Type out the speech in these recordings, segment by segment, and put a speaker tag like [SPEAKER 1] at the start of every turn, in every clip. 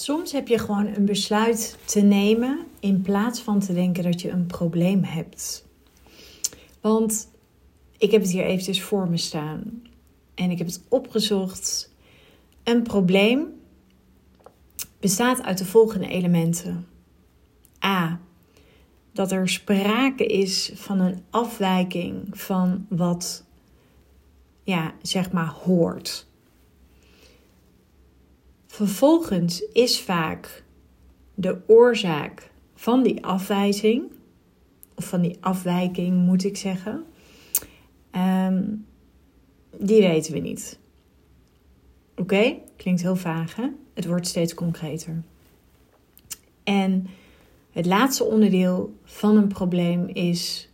[SPEAKER 1] Soms heb je gewoon een besluit te nemen in plaats van te denken dat je een probleem hebt. Want ik heb het hier eventjes voor me staan en ik heb het opgezocht. Een probleem bestaat uit de volgende elementen. A. Dat er sprake is van een afwijking van wat, ja, zeg maar, hoort. Vervolgens is vaak de oorzaak van die afwijzing, of van die afwijking moet ik zeggen, um, die weten we niet. Oké, klinkt heel vaag hè? Het wordt steeds concreter. En het laatste onderdeel van een probleem is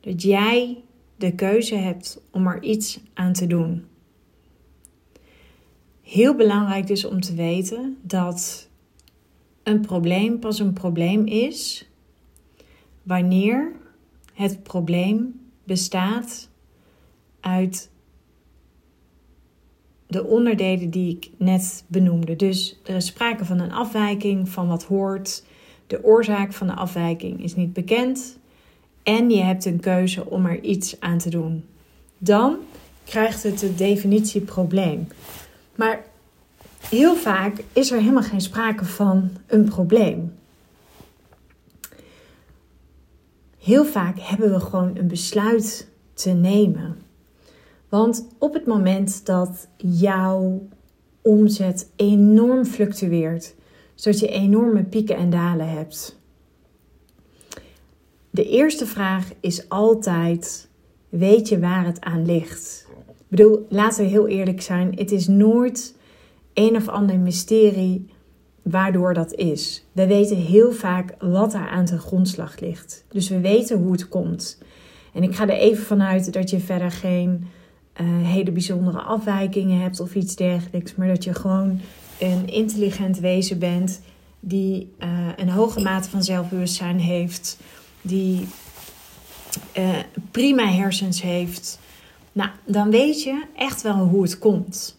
[SPEAKER 1] dat jij de keuze hebt om er iets aan te doen. Heel belangrijk dus om te weten dat een probleem pas een probleem is wanneer het probleem bestaat uit de onderdelen die ik net benoemde. Dus er is sprake van een afwijking van wat hoort. De oorzaak van de afwijking is niet bekend. En je hebt een keuze om er iets aan te doen. Dan krijgt het de definitie probleem. Maar heel vaak is er helemaal geen sprake van een probleem. Heel vaak hebben we gewoon een besluit te nemen. Want op het moment dat jouw omzet enorm fluctueert, zodat je enorme pieken en dalen hebt. De eerste vraag is altijd: weet je waar het aan ligt? Ik bedoel, laten we heel eerlijk zijn: het is nooit een of ander mysterie waardoor dat is. We weten heel vaak wat daar aan de grondslag ligt. Dus we weten hoe het komt. En ik ga er even vanuit dat je verder geen uh, hele bijzondere afwijkingen hebt of iets dergelijks, maar dat je gewoon een intelligent wezen bent die uh, een hoge mate van zelfbewustzijn heeft, die uh, prima hersens heeft. Nou, dan weet je echt wel hoe het komt.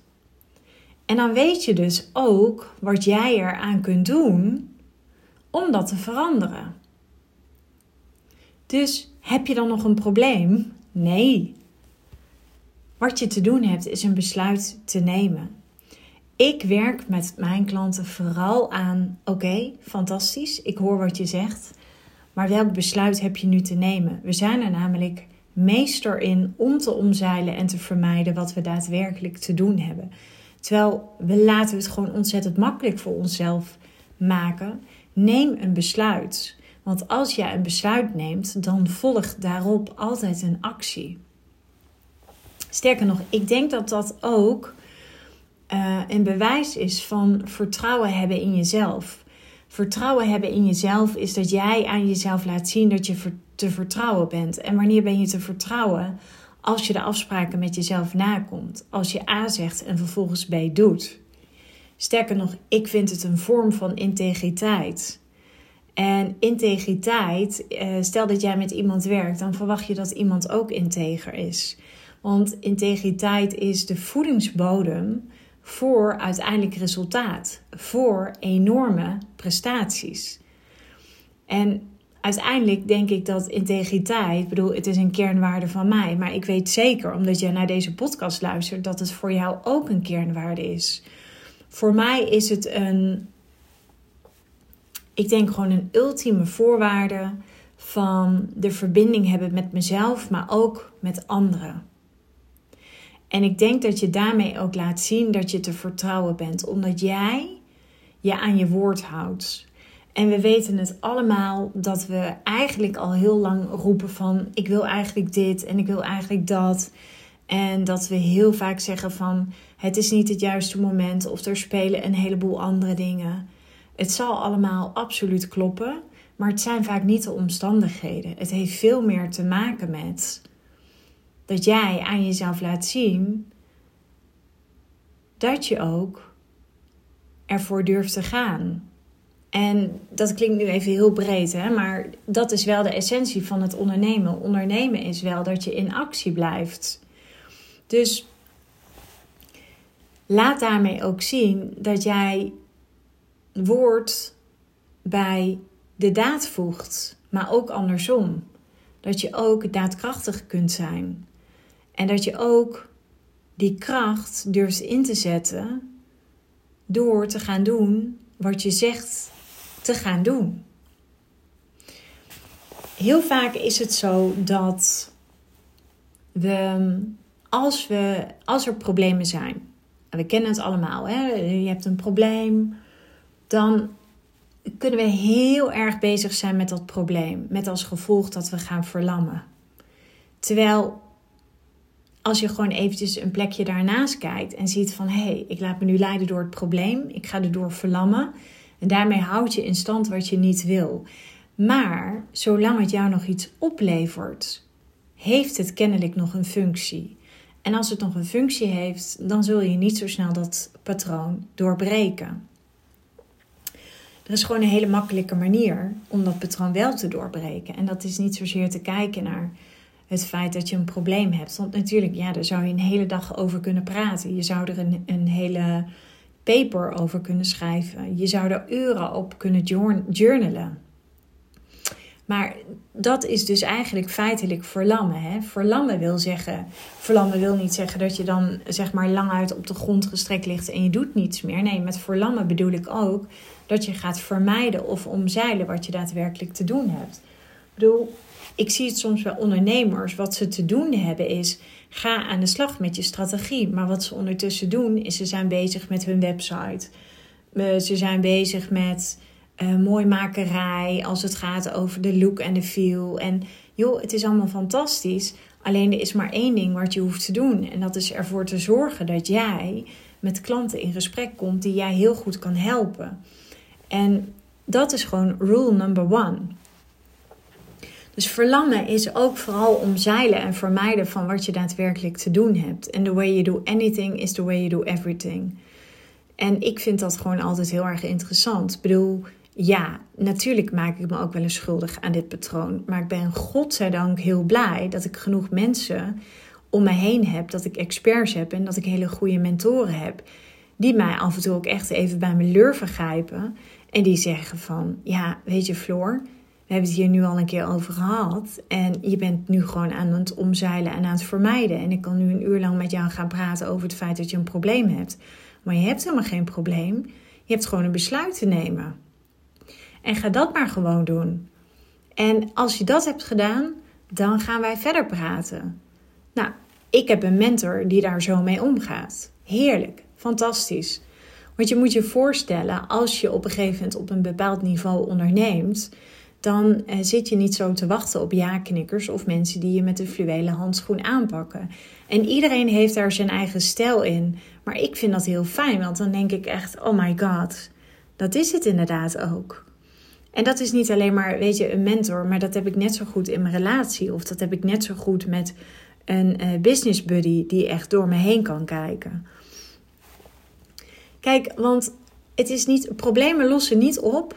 [SPEAKER 1] En dan weet je dus ook wat jij eraan kunt doen om dat te veranderen. Dus heb je dan nog een probleem? Nee. Wat je te doen hebt is een besluit te nemen. Ik werk met mijn klanten vooral aan: oké, fantastisch, ik hoor wat je zegt, maar welk besluit heb je nu te nemen? We zijn er namelijk meester in om te omzeilen en te vermijden wat we daadwerkelijk te doen hebben. Terwijl we laten het gewoon ontzettend makkelijk voor onszelf maken. Neem een besluit. Want als jij een besluit neemt, dan volgt daarop altijd een actie. Sterker nog, ik denk dat dat ook uh, een bewijs is van vertrouwen hebben in jezelf. Vertrouwen hebben in jezelf is dat jij aan jezelf laat zien dat je te vertrouwen bent. En wanneer ben je te vertrouwen? Als je de afspraken met jezelf nakomt. Als je A zegt en vervolgens B doet. Sterker nog, ik vind het een vorm van integriteit. En integriteit, eh, stel dat jij met iemand werkt, dan verwacht je dat iemand ook integer is. Want integriteit is de voedingsbodem voor uiteindelijk resultaat, voor enorme prestaties. En uiteindelijk denk ik dat integriteit, ik bedoel, het is een kernwaarde van mij, maar ik weet zeker, omdat jij naar deze podcast luistert, dat het voor jou ook een kernwaarde is. Voor mij is het een, ik denk gewoon een ultieme voorwaarde van de verbinding hebben met mezelf, maar ook met anderen. En ik denk dat je daarmee ook laat zien dat je te vertrouwen bent, omdat jij je aan je woord houdt. En we weten het allemaal dat we eigenlijk al heel lang roepen van ik wil eigenlijk dit en ik wil eigenlijk dat. En dat we heel vaak zeggen van het is niet het juiste moment of er spelen een heleboel andere dingen. Het zal allemaal absoluut kloppen, maar het zijn vaak niet de omstandigheden. Het heeft veel meer te maken met dat jij aan jezelf laat zien dat je ook ervoor durft te gaan. En dat klinkt nu even heel breed, hè? maar dat is wel de essentie van het ondernemen. Ondernemen is wel dat je in actie blijft. Dus laat daarmee ook zien dat jij woord bij de daad voegt, maar ook andersom. Dat je ook daadkrachtig kunt zijn. En dat je ook die kracht durft in te zetten door te gaan doen wat je zegt te gaan doen. Heel vaak is het zo dat we, als, we, als er problemen zijn, en we kennen het allemaal, hè? je hebt een probleem, dan kunnen we heel erg bezig zijn met dat probleem. Met als gevolg dat we gaan verlammen. Terwijl als je gewoon eventjes een plekje daarnaast kijkt en ziet van hé, hey, ik laat me nu leiden door het probleem, ik ga erdoor verlammen. En daarmee houd je in stand wat je niet wil. Maar zolang het jou nog iets oplevert, heeft het kennelijk nog een functie. En als het nog een functie heeft, dan zul je niet zo snel dat patroon doorbreken. Er is gewoon een hele makkelijke manier om dat patroon wel te doorbreken. En dat is niet zozeer te kijken naar het feit dat je een probleem hebt. Want natuurlijk, ja, daar zou je een hele dag over kunnen praten. Je zou er een, een hele paper over kunnen schrijven. Je zou er uren op kunnen journalen. Maar dat is dus eigenlijk feitelijk verlammen. Hè? Verlammen wil zeggen, verlammen wil niet zeggen dat je dan zeg maar lang uit op de grond gestrekt ligt en je doet niets meer. Nee, met verlammen bedoel ik ook dat je gaat vermijden of omzeilen wat je daadwerkelijk te doen hebt. Bedoel, ik zie het soms bij ondernemers. Wat ze te doen hebben is, ga aan de slag met je strategie. Maar wat ze ondertussen doen, is ze zijn bezig met hun website. Eh, ze zijn bezig met uh, mooimakerij als het gaat over de look en de feel. En joh, het is allemaal fantastisch. Alleen er is maar één ding wat je hoeft te doen. En dat is ervoor te zorgen dat jij met klanten in gesprek komt die jij heel goed kan helpen. En dat is gewoon rule number one. Dus verlangen is ook vooral omzeilen en vermijden van wat je daadwerkelijk te doen hebt. En the way you do anything is the way you do everything. En ik vind dat gewoon altijd heel erg interessant. Ik bedoel, ja, natuurlijk maak ik me ook wel eens schuldig aan dit patroon. Maar ik ben godzijdank heel blij dat ik genoeg mensen om me heen heb. Dat ik experts heb en dat ik hele goede mentoren heb. Die mij af en toe ook echt even bij mijn lurven grijpen. En die zeggen van, ja, weet je Floor, we hebben het hier nu al een keer over gehad. En je bent nu gewoon aan het omzeilen en aan het vermijden. En ik kan nu een uur lang met jou gaan praten over het feit dat je een probleem hebt. Maar je hebt helemaal geen probleem. Je hebt gewoon een besluit te nemen. En ga dat maar gewoon doen. En als je dat hebt gedaan, dan gaan wij verder praten. Nou, ik heb een mentor die daar zo mee omgaat. Heerlijk, fantastisch. Want je moet je voorstellen, als je op een gegeven moment op een bepaald niveau onderneemt, dan eh, zit je niet zo te wachten op ja-knikkers of mensen die je met een fluwelen handschoen aanpakken. En iedereen heeft daar zijn eigen stijl in. Maar ik vind dat heel fijn, want dan denk ik echt: oh my god, dat is het inderdaad ook. En dat is niet alleen maar, weet je, een mentor, maar dat heb ik net zo goed in mijn relatie. Of dat heb ik net zo goed met een uh, business buddy die echt door me heen kan kijken. Kijk, want het is niet, problemen lossen niet op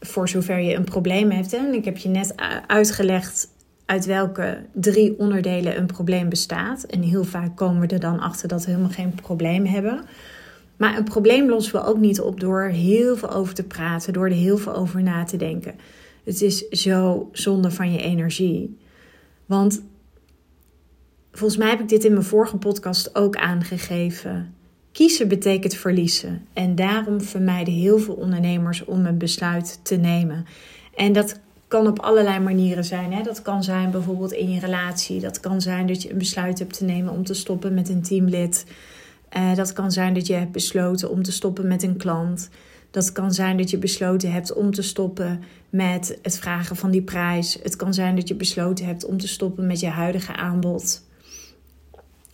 [SPEAKER 1] voor zover je een probleem hebt. En ik heb je net uitgelegd uit welke drie onderdelen een probleem bestaat. En heel vaak komen we er dan achter dat we helemaal geen probleem hebben. Maar een probleem lossen we ook niet op door heel veel over te praten, door er heel veel over na te denken. Het is zo zonde van je energie. Want volgens mij heb ik dit in mijn vorige podcast ook aangegeven. Kiezen betekent verliezen. En daarom vermijden heel veel ondernemers om een besluit te nemen. En dat kan op allerlei manieren zijn. Hè? Dat kan zijn bijvoorbeeld in je relatie. Dat kan zijn dat je een besluit hebt te nemen om te stoppen met een teamlid. Uh, dat kan zijn dat je hebt besloten om te stoppen met een klant. Dat kan zijn dat je besloten hebt om te stoppen met het vragen van die prijs. Het kan zijn dat je besloten hebt om te stoppen met je huidige aanbod.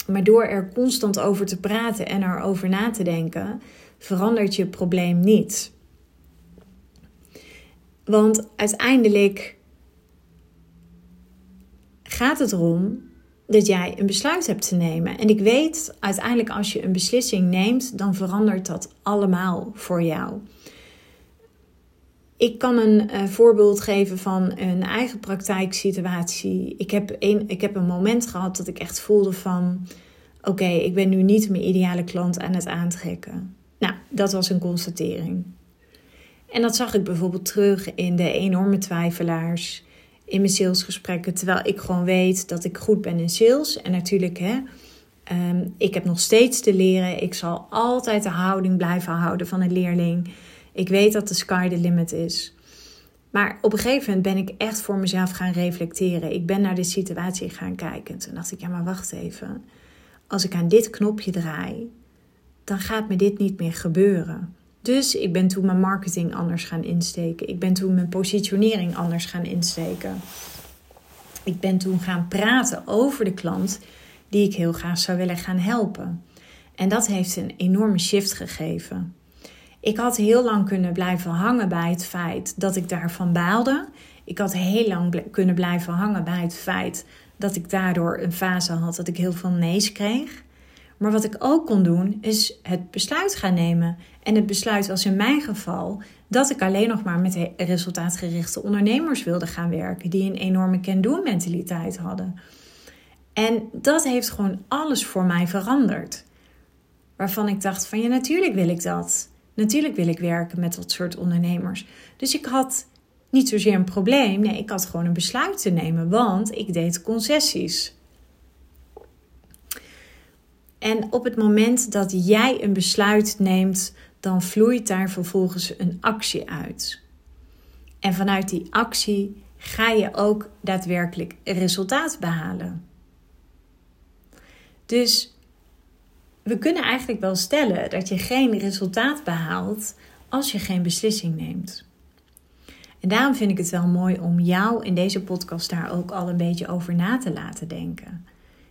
[SPEAKER 1] Maar door er constant over te praten en erover na te denken, verandert je probleem niet. Want uiteindelijk gaat het erom dat jij een besluit hebt te nemen. En ik weet uiteindelijk als je een beslissing neemt, dan verandert dat allemaal voor jou. Ik kan een uh, voorbeeld geven van een eigen praktijksituatie. Ik heb, een, ik heb een moment gehad dat ik echt voelde van... oké, ik ben nu niet mijn ideale klant aan het aantrekken. Nou, dat was een constatering. En dat zag ik bijvoorbeeld terug in de enorme twijfelaars in mijn salesgesprekken. Terwijl ik gewoon weet dat ik goed ben in sales. En natuurlijk, hè, um, ik heb nog steeds te leren. Ik zal altijd de houding blijven houden van een leerling. Ik weet dat de sky the limit is. Maar op een gegeven moment ben ik echt voor mezelf gaan reflecteren. Ik ben naar de situatie gaan kijken. Toen dacht ik, ja maar wacht even. Als ik aan dit knopje draai, dan gaat me dit niet meer gebeuren. Dus ik ben toen mijn marketing anders gaan insteken. Ik ben toen mijn positionering anders gaan insteken. Ik ben toen gaan praten over de klant die ik heel graag zou willen gaan helpen. En dat heeft een enorme shift gegeven. Ik had heel lang kunnen blijven hangen bij het feit dat ik daarvan baalde. Ik had heel lang kunnen blijven hangen bij het feit dat ik daardoor een fase had dat ik heel veel nee's kreeg. Maar wat ik ook kon doen, is het besluit gaan nemen. En het besluit was in mijn geval dat ik alleen nog maar met resultaatgerichte ondernemers wilde gaan werken, die een enorme can-do mentaliteit hadden. En dat heeft gewoon alles voor mij veranderd. Waarvan ik dacht van ja, natuurlijk wil ik dat. Natuurlijk wil ik werken met dat soort ondernemers. Dus ik had niet zozeer een probleem. Nee, ik had gewoon een besluit te nemen, want ik deed concessies. En op het moment dat jij een besluit neemt, dan vloeit daar vervolgens een actie uit. En vanuit die actie ga je ook daadwerkelijk resultaat behalen. Dus we kunnen eigenlijk wel stellen dat je geen resultaat behaalt als je geen beslissing neemt. En daarom vind ik het wel mooi om jou in deze podcast daar ook al een beetje over na te laten denken.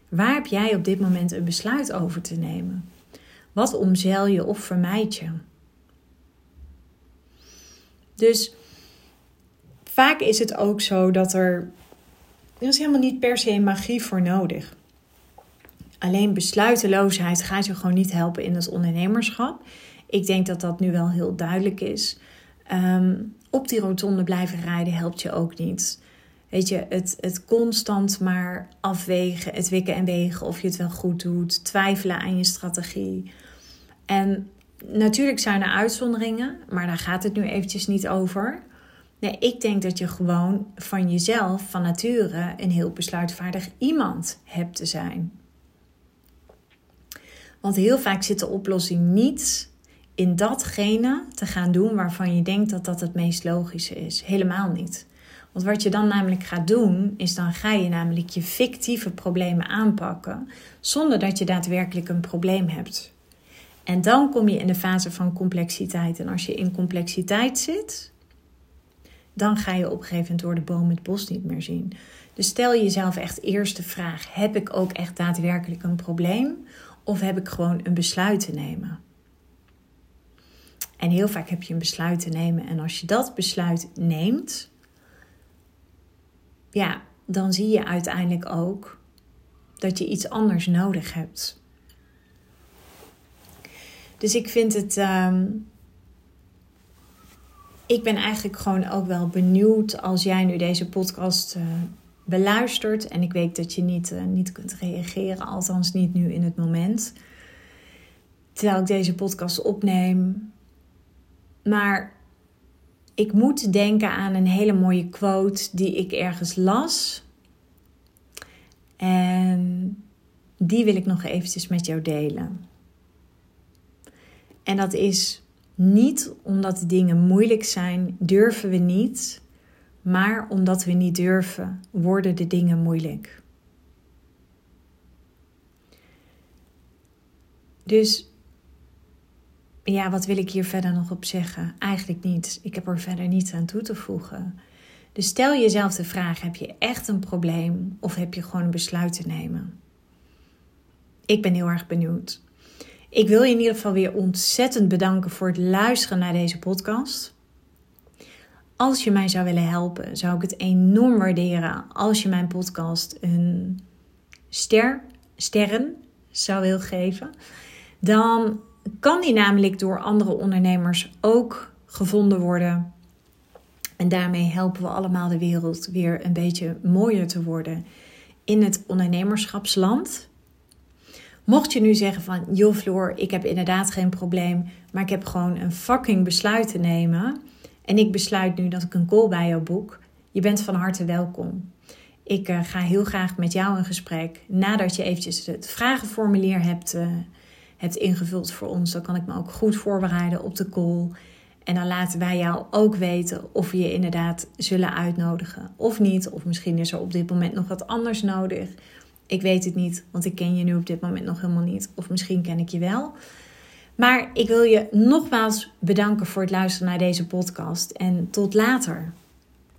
[SPEAKER 1] Waar heb jij op dit moment een besluit over te nemen? Wat omzeil je of vermijd je? Dus vaak is het ook zo dat er. Er is helemaal niet per se magie voor nodig. Alleen besluiteloosheid gaat je gewoon niet helpen in het ondernemerschap. Ik denk dat dat nu wel heel duidelijk is. Ehm, op die rotonde blijven rijden helpt je ook niet. Weet je, het, het constant maar afwegen, het wikken en wegen of je het wel goed doet, twijfelen aan je strategie. En natuurlijk zijn er uitzonderingen, maar daar gaat het nu eventjes niet over. Nee, ik denk dat je gewoon van jezelf, van nature, een heel besluitvaardig iemand hebt te zijn. Want heel vaak zit de oplossing niet in datgene te gaan doen waarvan je denkt dat dat het meest logische is. Helemaal niet. Want wat je dan namelijk gaat doen, is dan ga je namelijk je fictieve problemen aanpakken zonder dat je daadwerkelijk een probleem hebt. En dan kom je in de fase van complexiteit. En als je in complexiteit zit, dan ga je op een gegeven moment door de boom het bos niet meer zien. Dus stel jezelf echt eerst de vraag: heb ik ook echt daadwerkelijk een probleem? Of heb ik gewoon een besluit te nemen? En heel vaak heb je een besluit te nemen. En als je dat besluit neemt, ja, dan zie je uiteindelijk ook dat je iets anders nodig hebt. Dus ik vind het. Ehm, ik ben eigenlijk gewoon ook wel benieuwd als jij nu deze podcast uh, beluistert. En ik weet dat je niet, uh, niet kunt reageren, althans niet nu in het moment. Terwijl ik deze podcast opneem. Maar ik moet denken aan een hele mooie quote die ik ergens las. En die wil ik nog eventjes met jou delen. En dat is niet omdat dingen moeilijk zijn, durven we niet. Maar omdat we niet durven, worden de dingen moeilijk. Dus ja, wat wil ik hier verder nog op zeggen? Eigenlijk niet. Ik heb er verder niets aan toe te voegen. Dus stel jezelf de vraag: heb je echt een probleem of heb je gewoon een besluit te nemen? Ik ben heel erg benieuwd. Ik wil je in ieder geval weer ontzettend bedanken voor het luisteren naar deze podcast. Als je mij zou willen helpen, zou ik het enorm waarderen als je mijn podcast een ster, sterren zou willen geven. Dan kan die namelijk door andere ondernemers ook gevonden worden. En daarmee helpen we allemaal de wereld weer een beetje mooier te worden in het ondernemerschapsland. Mocht je nu zeggen van, joh Floor, ik heb inderdaad geen probleem, maar ik heb gewoon een fucking besluit te nemen. En ik besluit nu dat ik een call bij jou boek, je bent van harte welkom. Ik uh, ga heel graag met jou in gesprek nadat je eventjes het vragenformulier hebt, uh, hebt ingevuld voor ons. Dan kan ik me ook goed voorbereiden op de call. En dan laten wij jou ook weten of we je inderdaad zullen uitnodigen of niet. Of misschien is er op dit moment nog wat anders nodig. Ik weet het niet, want ik ken je nu op dit moment nog helemaal niet. Of misschien ken ik je wel. Maar ik wil je nogmaals bedanken voor het luisteren naar deze podcast. En tot later.